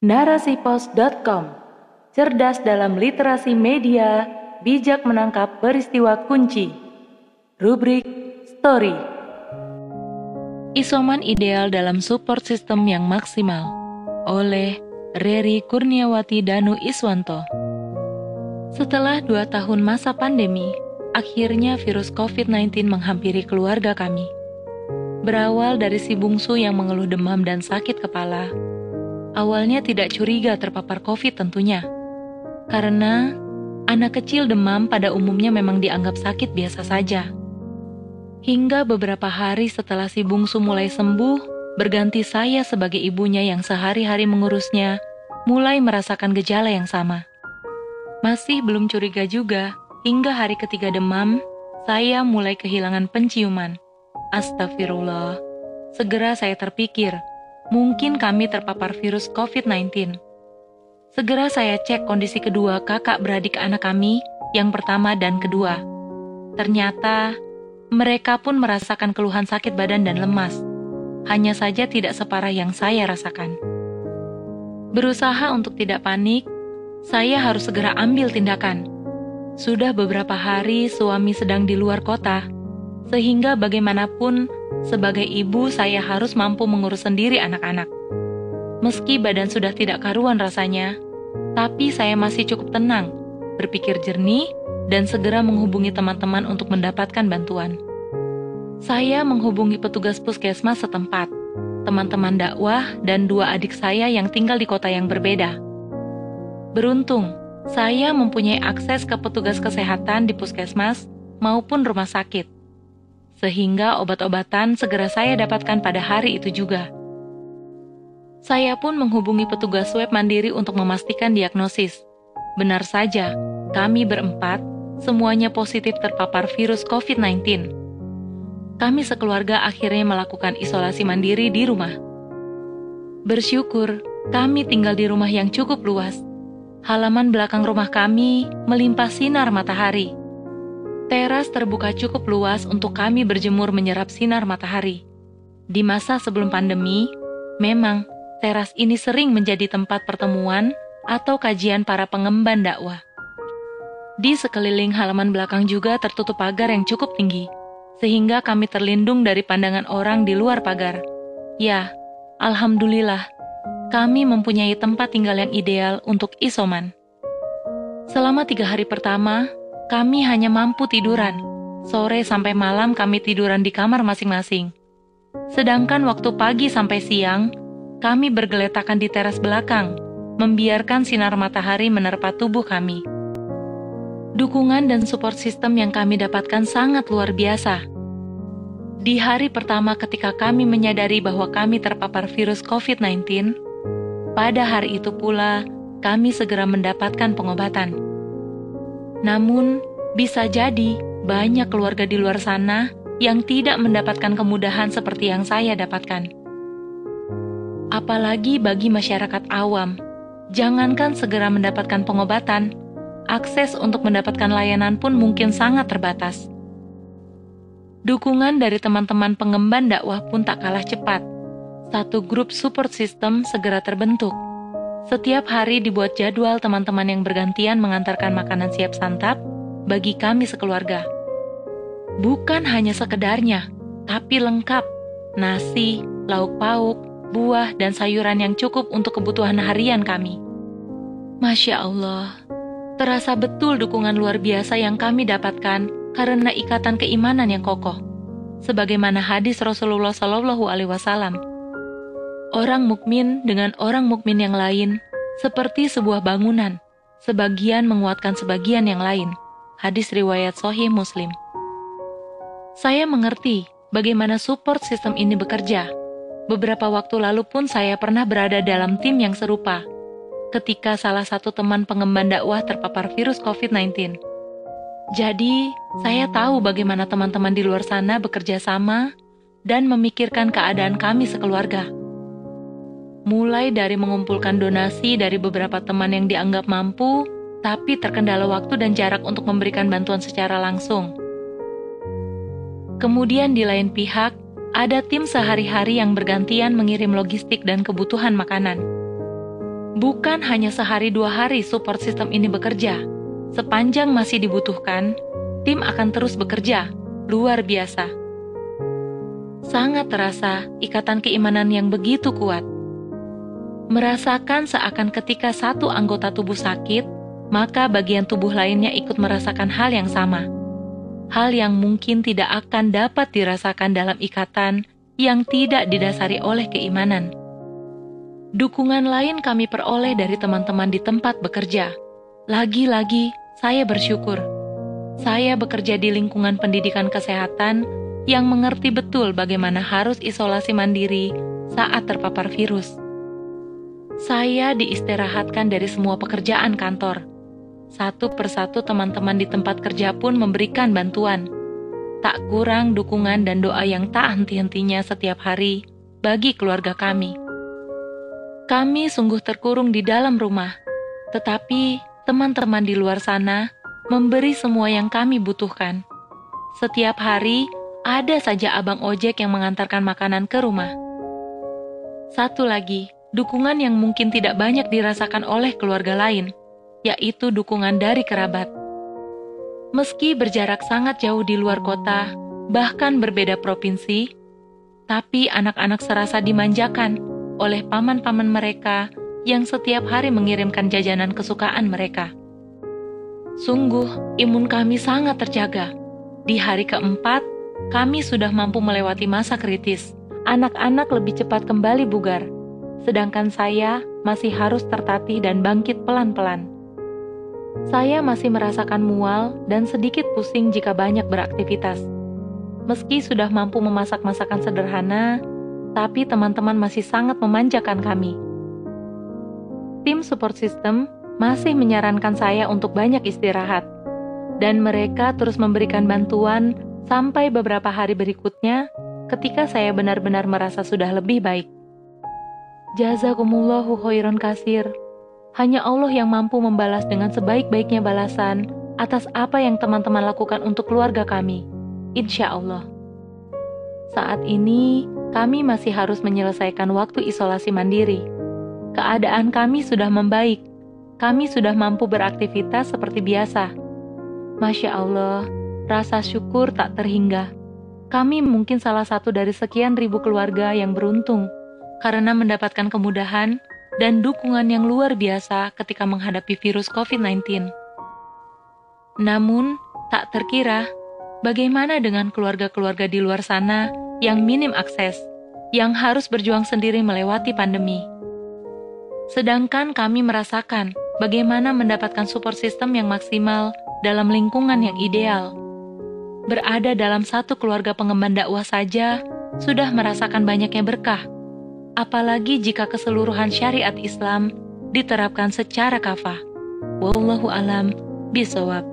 Narasipos.com Cerdas dalam literasi media, bijak menangkap peristiwa kunci. Rubrik Story Isoman ideal dalam support system yang maksimal oleh Reri Kurniawati Danu Iswanto. Setelah dua tahun masa pandemi, akhirnya virus COVID-19 menghampiri keluarga kami. Berawal dari si bungsu yang mengeluh demam dan sakit kepala, Awalnya tidak curiga terpapar COVID tentunya, karena anak kecil demam pada umumnya memang dianggap sakit biasa saja. Hingga beberapa hari setelah si bungsu mulai sembuh, berganti saya sebagai ibunya yang sehari-hari mengurusnya, mulai merasakan gejala yang sama. Masih belum curiga juga, hingga hari ketiga demam, saya mulai kehilangan penciuman. Astagfirullah. Segera saya terpikir, mungkin kami terpapar virus COVID-19. Segera saya cek kondisi kedua kakak beradik anak kami, yang pertama dan kedua. Ternyata, mereka pun merasakan keluhan sakit badan dan lemas. Hanya saja tidak separah yang saya rasakan. Berusaha untuk tidak panik, saya harus segera ambil tindakan. Sudah beberapa hari suami sedang di luar kota, sehingga bagaimanapun sebagai ibu, saya harus mampu mengurus sendiri anak-anak. Meski badan sudah tidak karuan rasanya, tapi saya masih cukup tenang, berpikir jernih, dan segera menghubungi teman-teman untuk mendapatkan bantuan. Saya menghubungi petugas puskesmas setempat, teman-teman dakwah, dan dua adik saya yang tinggal di kota yang berbeda. Beruntung, saya mempunyai akses ke petugas kesehatan di puskesmas maupun rumah sakit sehingga obat-obatan segera saya dapatkan pada hari itu juga. Saya pun menghubungi petugas swab mandiri untuk memastikan diagnosis. Benar saja, kami berempat semuanya positif terpapar virus COVID-19. Kami sekeluarga akhirnya melakukan isolasi mandiri di rumah. Bersyukur, kami tinggal di rumah yang cukup luas. Halaman belakang rumah kami melimpah sinar matahari Teras terbuka cukup luas untuk kami berjemur menyerap sinar matahari. Di masa sebelum pandemi, memang teras ini sering menjadi tempat pertemuan atau kajian para pengemban dakwah. Di sekeliling halaman belakang juga tertutup pagar yang cukup tinggi, sehingga kami terlindung dari pandangan orang di luar pagar. Ya, alhamdulillah, kami mempunyai tempat tinggal yang ideal untuk isoman. Selama tiga hari pertama, kami hanya mampu tiduran. Sore sampai malam kami tiduran di kamar masing-masing. Sedangkan waktu pagi sampai siang, kami bergeletakan di teras belakang, membiarkan sinar matahari menerpa tubuh kami. Dukungan dan support sistem yang kami dapatkan sangat luar biasa. Di hari pertama ketika kami menyadari bahwa kami terpapar virus COVID-19, pada hari itu pula kami segera mendapatkan pengobatan. Namun, bisa jadi banyak keluarga di luar sana yang tidak mendapatkan kemudahan seperti yang saya dapatkan. Apalagi bagi masyarakat awam, jangankan segera mendapatkan pengobatan, akses untuk mendapatkan layanan pun mungkin sangat terbatas. Dukungan dari teman-teman pengemban dakwah pun tak kalah cepat. Satu grup support system segera terbentuk setiap hari dibuat jadwal teman-teman yang bergantian mengantarkan makanan siap santap bagi kami sekeluarga. Bukan hanya sekedarnya, tapi lengkap. Nasi, lauk pauk, buah, dan sayuran yang cukup untuk kebutuhan harian kami. Masya Allah, terasa betul dukungan luar biasa yang kami dapatkan karena ikatan keimanan yang kokoh. Sebagaimana hadis Rasulullah Shallallahu Alaihi Wasallam, Orang mukmin dengan orang mukmin yang lain seperti sebuah bangunan, sebagian menguatkan sebagian yang lain. Hadis riwayat Sahih Muslim. Saya mengerti bagaimana support sistem ini bekerja. Beberapa waktu lalu pun saya pernah berada dalam tim yang serupa ketika salah satu teman pengemban dakwah terpapar virus COVID-19. Jadi, saya tahu bagaimana teman-teman di luar sana bekerja sama dan memikirkan keadaan kami sekeluarga mulai dari mengumpulkan donasi dari beberapa teman yang dianggap mampu, tapi terkendala waktu dan jarak untuk memberikan bantuan secara langsung. Kemudian di lain pihak, ada tim sehari-hari yang bergantian mengirim logistik dan kebutuhan makanan. Bukan hanya sehari dua hari support system ini bekerja. Sepanjang masih dibutuhkan, tim akan terus bekerja, luar biasa. Sangat terasa ikatan keimanan yang begitu kuat. Merasakan seakan ketika satu anggota tubuh sakit, maka bagian tubuh lainnya ikut merasakan hal yang sama. Hal yang mungkin tidak akan dapat dirasakan dalam ikatan yang tidak didasari oleh keimanan. Dukungan lain kami peroleh dari teman-teman di tempat bekerja. Lagi-lagi, saya bersyukur. Saya bekerja di lingkungan pendidikan kesehatan yang mengerti betul bagaimana harus isolasi mandiri saat terpapar virus. Saya diistirahatkan dari semua pekerjaan kantor. Satu persatu teman-teman di tempat kerja pun memberikan bantuan. Tak kurang dukungan dan doa yang tak henti-hentinya setiap hari bagi keluarga kami. Kami sungguh terkurung di dalam rumah, tetapi teman-teman di luar sana memberi semua yang kami butuhkan. Setiap hari ada saja abang ojek yang mengantarkan makanan ke rumah. Satu lagi, dukungan yang mungkin tidak banyak dirasakan oleh keluarga lain, yaitu dukungan dari kerabat. Meski berjarak sangat jauh di luar kota, bahkan berbeda provinsi, tapi anak-anak serasa dimanjakan oleh paman-paman mereka yang setiap hari mengirimkan jajanan kesukaan mereka. Sungguh, imun kami sangat terjaga. Di hari keempat, kami sudah mampu melewati masa kritis. Anak-anak lebih cepat kembali bugar, sedangkan saya masih harus tertatih dan bangkit pelan-pelan. Saya masih merasakan mual dan sedikit pusing jika banyak beraktivitas. Meski sudah mampu memasak masakan sederhana, tapi teman-teman masih sangat memanjakan kami. Tim support system masih menyarankan saya untuk banyak istirahat, dan mereka terus memberikan bantuan sampai beberapa hari berikutnya ketika saya benar-benar merasa sudah lebih baik. Jazakumullahu khairan kasir. Hanya Allah yang mampu membalas dengan sebaik-baiknya balasan atas apa yang teman-teman lakukan untuk keluarga kami. Insya Allah. Saat ini, kami masih harus menyelesaikan waktu isolasi mandiri. Keadaan kami sudah membaik. Kami sudah mampu beraktivitas seperti biasa. Masya Allah, rasa syukur tak terhingga. Kami mungkin salah satu dari sekian ribu keluarga yang beruntung karena mendapatkan kemudahan dan dukungan yang luar biasa ketika menghadapi virus COVID-19. Namun, tak terkira bagaimana dengan keluarga-keluarga di luar sana yang minim akses, yang harus berjuang sendiri melewati pandemi. Sedangkan kami merasakan bagaimana mendapatkan support system yang maksimal dalam lingkungan yang ideal. Berada dalam satu keluarga pengemban dakwah saja sudah merasakan banyaknya berkah, apalagi jika keseluruhan syariat Islam diterapkan secara kafah. Wallahu alam bisawab.